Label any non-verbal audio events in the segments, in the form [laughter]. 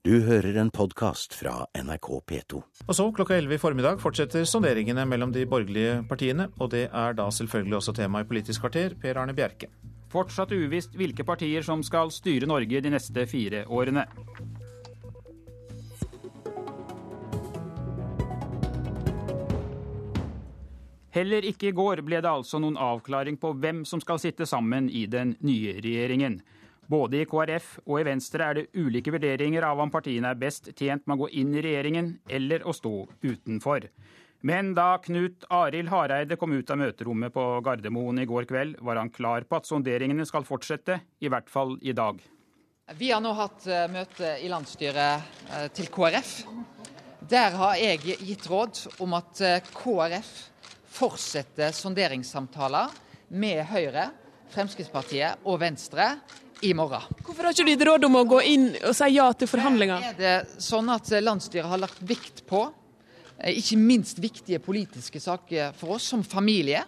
Du hører en podkast fra NRK P2. Og så klokka 11 i formiddag fortsetter sonderingene mellom de borgerlige partiene, og det er da selvfølgelig også tema i Politisk kvarter, Per Arne Bjerke. Fortsatt uvisst hvilke partier som skal styre Norge de neste fire årene. Heller ikke i går ble det altså noen avklaring på hvem som skal sitte sammen i den nye regjeringen. Både i KrF og i Venstre er det ulike vurderinger av om partiene er best tjent med å gå inn i regjeringen eller å stå utenfor. Men da Knut Arild Hareide kom ut av møterommet på Gardermoen i går kveld, var han klar på at sonderingene skal fortsette, i hvert fall i dag. Vi har nå hatt eh, møte i landsstyret eh, til KrF. Der har jeg gitt råd om at eh, KrF fortsetter sonderingssamtaler med Høyre, Fremskrittspartiet og Venstre i morgen. Hvorfor har ikke du gitt råd om å gå inn og si ja til forhandlinger? Er det sånn at landsstyret har lagt vikt på eh, ikke minst viktige politiske saker for oss, som familie,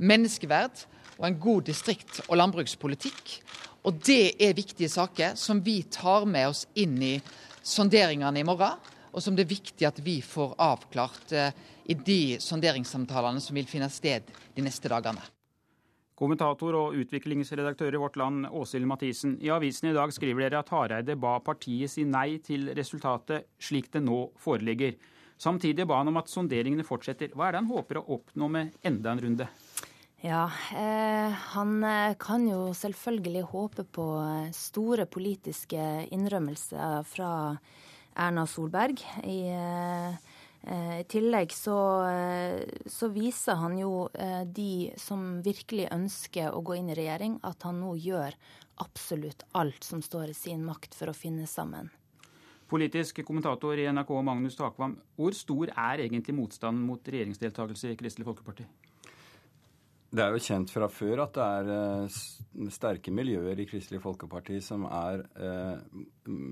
menneskeverd og en god distrikt- og landbrukspolitikk. Og det er viktige saker som vi tar med oss inn i sonderingene i morgen, og som det er viktig at vi får avklart eh, i de sonderingssamtalene som vil finne sted de neste dagene. Kommentator og utviklingsredaktør i Vårt Land, Åshild Mathisen. I avisen i dag skriver dere at Hareide ba partiet si nei til resultatet slik det nå foreligger. Samtidig ba han om at sonderingene fortsetter. Hva er det han håper å oppnå med enda en runde? Ja, eh, han eh, kan jo selvfølgelig håpe på eh, store politiske innrømmelser fra Erna Solberg. I eh, I tillegg så, eh, så, viser han jo eh, de som virkelig ønsker å gå inn i regjering, at han nå gjør absolutt alt som står i sin makt for å finne sammen. Politisk kommentator i NRK Magnus Takvam, hvor stor er egentlig motstanden mot regjeringsdeltakelse i Kristelig Folkeparti? Det er jo kjent fra før at det er uh, sterke miljøer i Kristelig Folkeparti som er eh,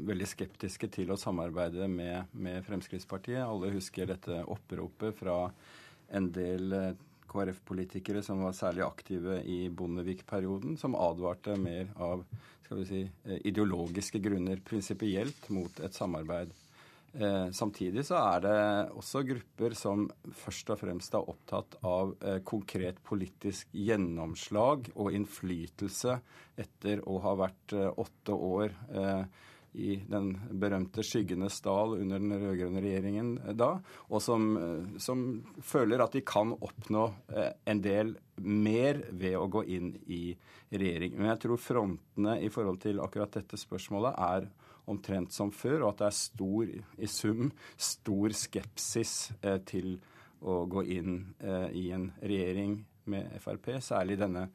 veldig skeptiske til å samarbeide med, med, Fremskrittspartiet. Alle husker dette oppropet fra en del uh, KrF-politikere som var særlig aktive i Bondevik-perioden, som advarte mer av si, ideologiske grunner prinsipielt mot et samarbeid Eh, samtidig så er det også grupper som først og fremst er opptatt av eh, konkret politisk gjennomslag og innflytelse etter å ha vært eh, åtte år eh, i den berømte skyggenes dal under den rød-grønne regjeringen eh, da, og som, eh, som, føler at de kan oppnå en del mer ved å gå inn i regjering. Men jeg tror frontene i forhold til akkurat dette spørsmålet er omtrent som før, og at det er stor, i sum stor skepsis eh, til å gå inn eh, i en regjering med Frp, særlig denne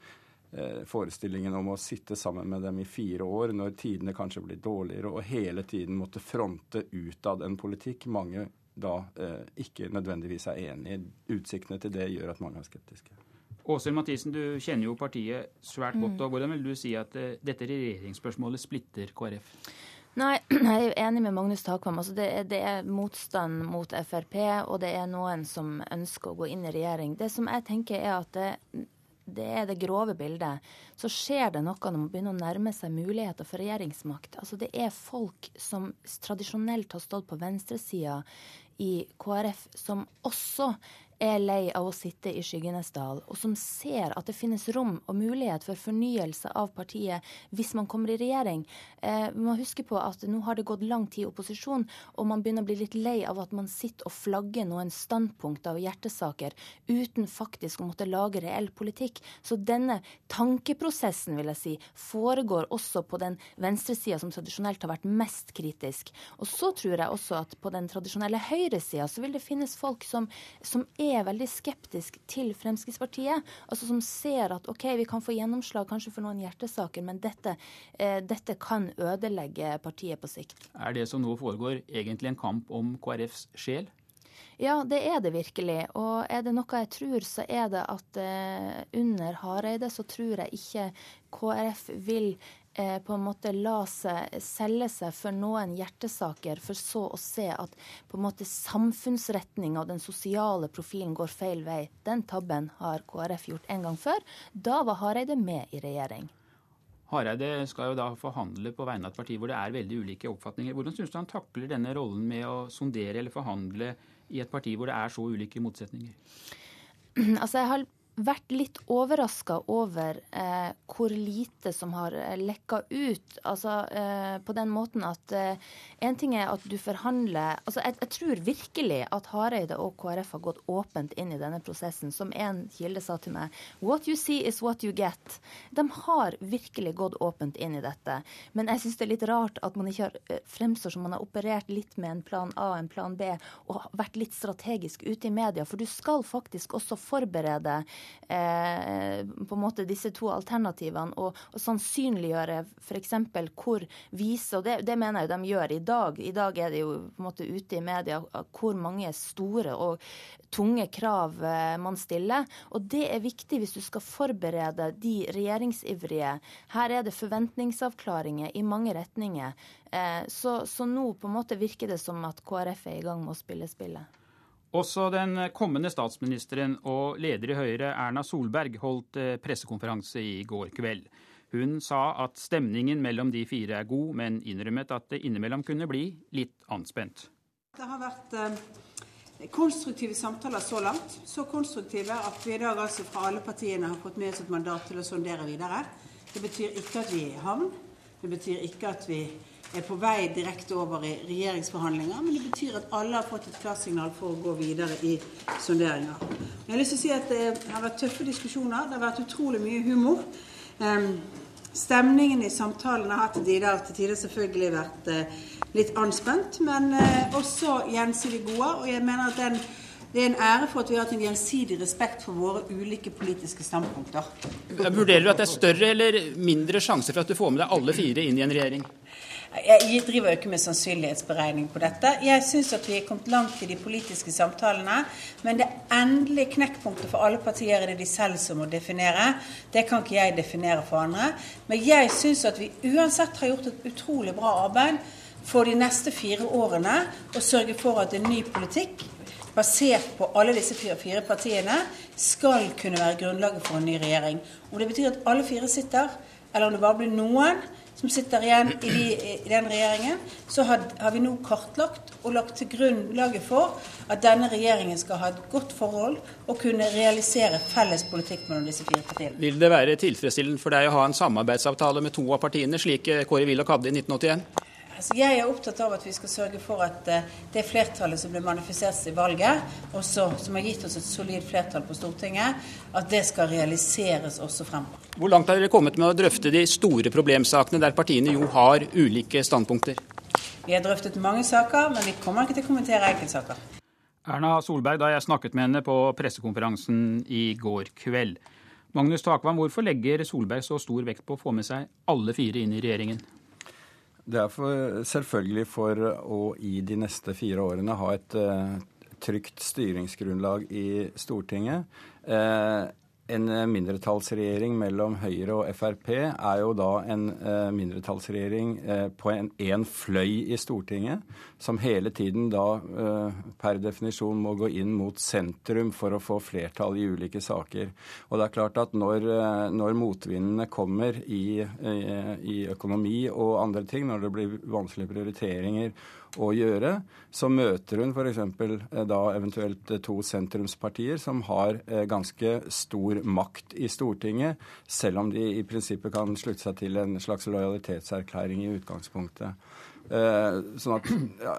eh, forestillingen om å sitte sammen med dem i fire år, når tidene kanskje blir dårligere, og hele tiden måtte fronte utad en politikk mange da eh, ikke nødvendigvis er enig i. Utsiktene til det gjør at mange er skeptiske. Åshild Mathisen, du kjenner jo partiet svært godt. og Hvordan vil du si at uh, dette regjeringsspørsmålet splitter KrF? Nei, [clears throat] jeg er enig med Magnus Takvam. Altså det, det, er motstand mot Frp, og det er noen som ønsker å gå inn i regjering. Det som jeg tenker er at det, det er det grove bildet. Så skjer det noe når man begynner å nærme seg muligheter for regjeringsmakt. Altså Det er folk som tradisjonelt har stått på venstresida i KrF, som også er lei av å sitte i skyggenes dal, og som ser at det finnes rom og mulighet for fornyelse av partiet hvis man kommer i regjering. Eh, vi må huske på at nå har det gått lang tid i opposisjon, og man begynner å bli litt lei av at man sitter og flagger noen standpunkter og hjertesaker uten faktisk å måtte lage reell politikk. Så denne tankeprosessen, vil jeg si, foregår også på den venstresida som tradisjonelt har vært mest kritisk. Og så tror jeg også at på den tradisjonelle høyresida så vil det finnes folk som, som er er veldig skeptisk til Fremskrittspartiet. altså Som ser at OK, vi kan få gjennomslag kanskje for noen hjertesaker, men dette, eh, dette kan ødelegge partiet på sikt. Er det som nå foregår egentlig en kamp om KrFs sjel? Ja, det er det virkelig. Og er det noe jeg tror, så er det at eh, under Hareide så tror jeg ikke KrF vil eh, på en måte la seg selge seg for noen hjertesaker, for så å se at på en måte samfunnsretninga og den sosiale profilen går feil vei. Den tabben har KrF gjort en gang før. Da var Hareide med i regjering. Hareide skal jo da forhandle på vegne av et parti hvor det er veldig ulike oppfatninger. Hvordan syns du han takler denne rollen med å sondere eller forhandle i et parti hvor det er så ulike motsetninger? [clears throat] Altså, jeg har vært litt overraska over eh, hvor lite som har eh, lekka ut. Altså eh, på den måten at eh, en ting er at du forhandler altså jeg, jeg, tror virkelig at Hareide og KrF har gått åpent inn i denne prosessen. Som en kilde sa til meg, what you see is what you get. De har virkelig gått åpent inn i dette. Men jeg syns det er litt rart at man ikke har eh, fremstår som man har operert litt med en plan A og en plan B, og vært litt strategisk ute i media. For du skal faktisk også forberede eh, på en måte disse to alternativene og, og sannsynliggjøre f.eks. hvor vise, og det, det, mener jeg de gjør i dag. I dag er det jo på en måte ute i media hvor mange store og tunge krav eh, man stiller. Og det er viktig hvis du skal forberede de regjeringsivrige. Her er det forventningsavklaringer i mange retninger. Eh, så, så nå på en måte virker det som at KrF er i gang med å spille spillet. Også den kommende statsministeren og leder i Høyre, Erna Solberg, holdt eh, pressekonferanse i går kveld. Hun sa at stemningen mellom de fire er god, men innrømmet at det innimellom kunne bli litt anspent. Det har vært eh, konstruktive samtaler så langt. Så konstruktive at vi i dag altså fra alle partiene har fått med oss et mandat til å sondere videre. Det betyr ikke at vi er i havn. Det betyr ikke at vi er på vei direkte over i regjeringsforhandlinger, men det betyr at alle har fått et klarsignal for å gå videre i sonderinger. Jeg har lyst til å si at Det har vært tøffe diskusjoner. Det har vært utrolig mye humor. Stemningen i samtalene har til tider, til tider selvfølgelig vært eh, litt anspent, men eh, også gjensidig gode. Og jeg mener at den, det er en ære for at vi har hatt en gjensidig respekt for våre ulike politiske standpunkter. Vurderer du at det er større eller mindre sjanse for at du får med deg alle fire inn i en regjering? Jeg driver jo ikke med sannsynlighetsberegning på dette. Jeg syns at vi er kommet langt i de politiske samtalene. Men det endelige knekkpunktet for alle partier er det de selv som må definere. Det kan ikke jeg definere for andre. Men jeg syns at vi uansett har gjort et utrolig bra arbeid for de neste fire årene å sørge for at en ny politikk basert på alle disse fire, fire partiene skal kunne være grunnlaget for en ny regjering. Om det betyr at alle fire sitter, eller om det bare blir noen, som sitter igjen i, de, i den regjeringen, så har, har, vi nå kartlagt og lagt til grunnlaget for at denne regjeringen skal ha et godt forhold og kunne realisere felles politikk mellom disse fire partiene. Vil det være tilfredsstillende for deg å ha en samarbeidsavtale med to av partiene, slik Kåre Willoch hadde i 1981? Altså, jeg er opptatt av at vi skal sørge for at uh, det flertallet som ble manifestert i valget, også, som har gitt oss et solid flertall på Stortinget, at det skal realiseres også fremover. Hvor langt har dere kommet med å drøfte de store problemsakene der partiene jo har ulike standpunkter? Vi har drøftet mange saker, men vi kommer ikke til å kommentere enkeltsaker. Erna Solberg, da jeg snakket med henne på pressekonferansen i går kveld. Magnus Takvam, hvorfor legger Solberg så stor vekt på å få med seg alle fire inn i regjeringen? Det er for, selvfølgelig for å i de neste fire årene ha et uh, trygt styringsgrunnlag i Stortinget. Uh, en mindretallsregjering mellom Høyre og Frp er jo da en uh, mindretallsregjering uh, på en, en, fløy i Stortinget, som hele tiden da per definisjon må gå inn mot sentrum for å få flertall i ulike saker. Og det er klart at når, når motvindene kommer i, i økonomi og andre ting, når det blir vanskelige prioriteringer å gjøre, så møter hun f.eks. Eh, da eventuelt eh, to sentrumspartier som har eh, ganske stor makt i Stortinget, selv om de i prinsippet kan slutte seg til en slags lojalitetserklæring i utgangspunktet. Sånn at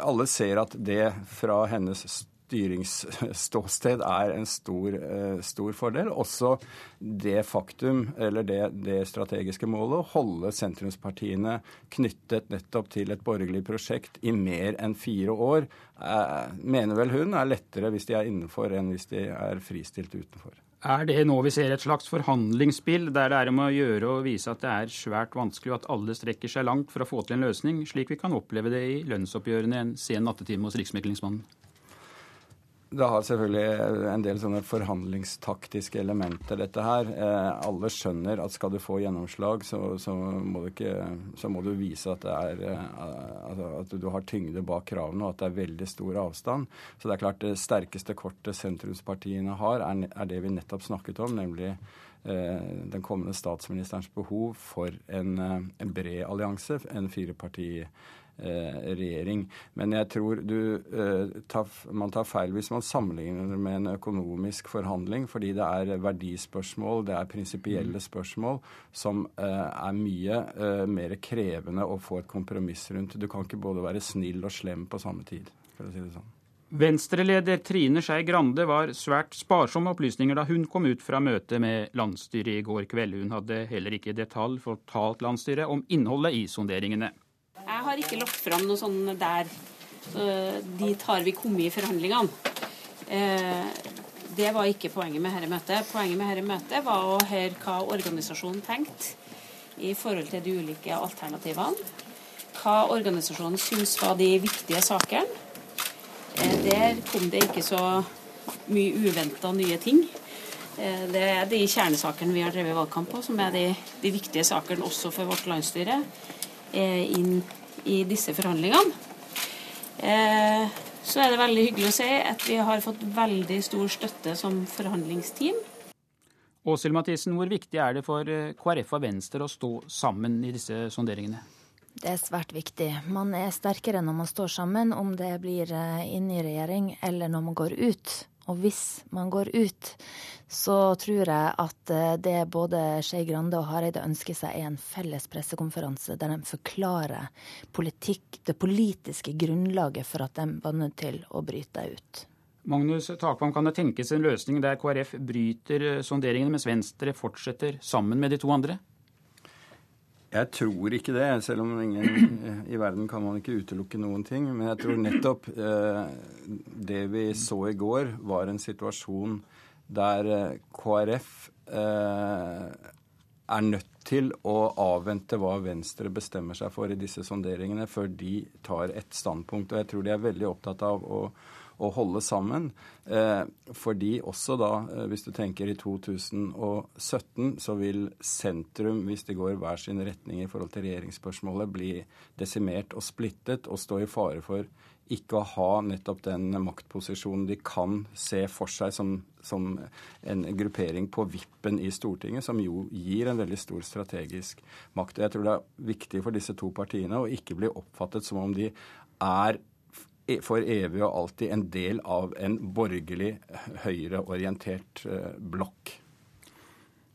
alle ser at det fra hennes styringsståsted er en stor, eh, stor, fordel. Også det faktum, eller det, det, strategiske målet, å holde sentrumspartiene knyttet nettopp til et borgerlig prosjekt i mer enn fire år, eh, mener vel hun er lettere hvis de er innenfor enn hvis de er fristilt utenfor. Er det nå vi ser et slags forhandlingsspill der det er om å gjøre å vise at det er svært vanskelig, og at alle strekker seg langt for å få til en løsning, slik vi kan oppleve det i lønnsoppgjørene en sen nattetime hos Riksmeklingsmannen? Det har selvfølgelig en del sånne forhandlingstaktiske elementer, dette her. Eh, alle skjønner at skal du få gjennomslag, så, så, må, du ikke, så må, du vise at, er, eh, at, du har tyngde bak kravene, og at det er veldig stor avstand. Så det er klart det sterkeste kortet sentrumspartiene har, er, er det vi nettopp snakket om, nemlig den kommende statsministerens behov for en, en bred allianse, en fireparti regjering. Men jeg tror du, man tar feil hvis man sammenligner med en økonomisk forhandling, fordi det er verdispørsmål, det er prinsipielle mm. spørsmål som er mye mer krevende å få et kompromiss rundt. Du kan ikke både være snill og slem på samme tid, for å si det sånn. Venstreleder Trine Skei Grande var svært sparsom med opplysninger da hun kom ut fra møtet med landsstyret i går kveld. Hun hadde heller ikke i detalj fortalt landsstyret om innholdet i sonderingene. Har ikke lagt fram noe sånn der. Dit har vi kommet i forhandlingene. Eh, det var ikke poenget med dette møtet. Poenget med dette møtet var å høre hva organisasjonen tenkte i forhold til de ulike alternativene. Hva organisasjonen syntes var de viktige sakene Eh, der kom det ikke så mye uventa nye ting. Eh, det er de kjernesakene vi har drevet valgkamp på, som er de, de viktige sakene også for vårt landsstyre eh, inn i disse forhandlingene. Så er det veldig hyggelig å se at vi har fått veldig stor støtte som forhandlingsteam. Åshild Mathisen, hvor viktig er det for KrF og Venstre å stå sammen i disse sonderingene? Det er svært viktig. Man er sterkere når man står sammen, om det blir inn inne i regjering eller når man går ut. Og hvis man går ut, så tror jeg at eh, det både Skei Grande og Hareide ønsker seg, er en felles pressekonferanse der de forklarer politikk, det politiske grunnlaget for at de var nødt til å bryte ut. Magnus Takvam, kan det tenkes en løsning der KrF bryter eh, sonderingene, mens Venstre fortsetter sammen med de to andre? Jeg tror ikke det, selv om ingen i verden kan man ikke utelukke noen ting. Men jeg tror nettopp eh, det vi så i går, var en situasjon der eh, KrF eh, er nødt til å avvente hva Venstre bestemmer seg for i disse sonderingene, før de tar et standpunkt. Og jeg tror de er veldig opptatt av å å holde sammen. Eh, fordi også da, eh, hvis du tenker i 2017, så vil sentrum, hvis det går hver sin retning i forhold til regjeringsspørsmålet, bli desimert og splittet og stå i fare for ikke å ha nettopp den maktposisjonen de kan se for seg som, som, en gruppering på vippen i Stortinget, som jo gir en veldig stor strategisk makt. Jeg tror det er viktig for disse to partiene å ikke bli oppfattet som om de er for evig og alltid en del av en borgerlig, høyreorientert eh, blokk.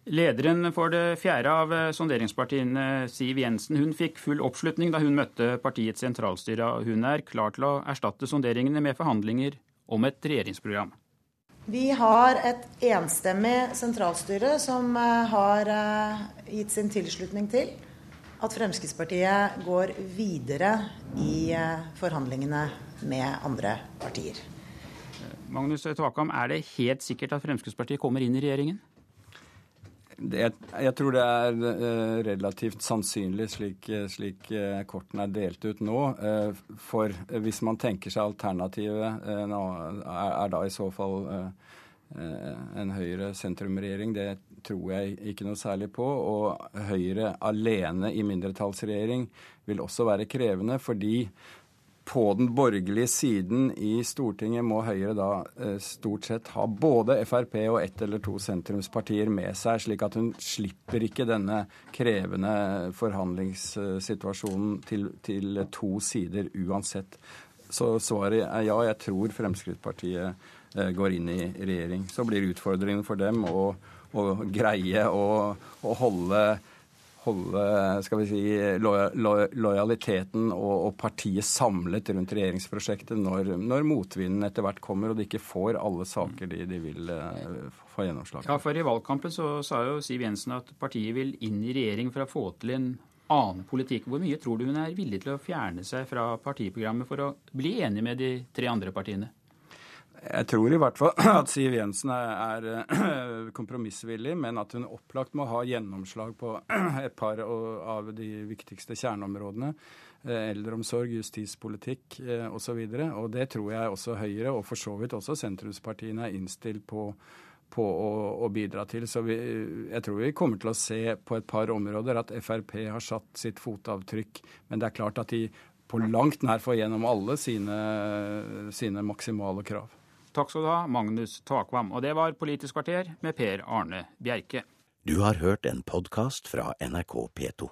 Lederen for det fjerde av eh, sonderingspartiene, Siv Jensen, hun fikk full oppslutning da hun møtte partiets sentralstyre. Hun er klar til å erstatte sonderingene med forhandlinger om et regjeringsprogram. Vi har et enstemmig sentralstyre som eh, har gitt sin tilslutning til at Fremskrittspartiet går videre i forhandlingene med andre partier. Magnus Tvakam, er det helt sikkert at Fremskrittspartiet kommer inn i regjeringen? Det, jeg tror det er uh, relativt sannsynlig, slik, slik uh, kortene er delt ut nå. For hvis man tenker seg alternativet, er, er, da i så fall en Høyre-sentrumregjering. Det tror jeg ikke noe særlig på. Og Høyre alene i mindretallsregjering vil også være krevende, fordi på den borgerlige siden i Stortinget må Høyre da eh, stort sett ha både Frp og ett eller to sentrumspartier med seg, slik at hun slipper ikke denne krevende forhandlingssituasjonen til, til to sider uansett. Så svaret er ja, jeg tror Fremskrittspartiet eh, går inn i regjering. Så blir utfordringen for dem å, å greie å, å holde holde skal vi si, lojaliteten og, og, partiet samlet rundt regjeringsprosjektet når, når, motvinden etter hvert kommer og de ikke får alle saker de, de vil uh, få gjennomslag Ja, for I valgkampen så sa jo Siv Jensen at partiet vil inn i regjering for å få til en annen politikk. Hvor mye tror du hun er villig til å fjerne seg fra partiprogrammet for å bli enig med de tre andre partiene? Jeg tror i hvert fall [clears throat] at Siv Jensen er, er [clears throat] kompromissvillig, men at hun opplagt må ha gjennomslag på [clears throat] et par av de viktigste kjerneområdene. Eh, eldreomsorg, justispolitikk eh, osv. Og, så og det tror jeg også Høyre, og for så vidt også sentrumspartiene, er innstilt på, på å, å, bidra til. Så vi, jeg tror vi kommer til å se på et par områder at Frp har satt sitt fotavtrykk. Men det er klart at de på langt nær får gjennom alle sine, sine maksimale krav. Takk skal du ha, Magnus Takvam. Og det var Politisk kvarter med Per Arne Bjerke. Du har hørt en podkast fra NRK P2.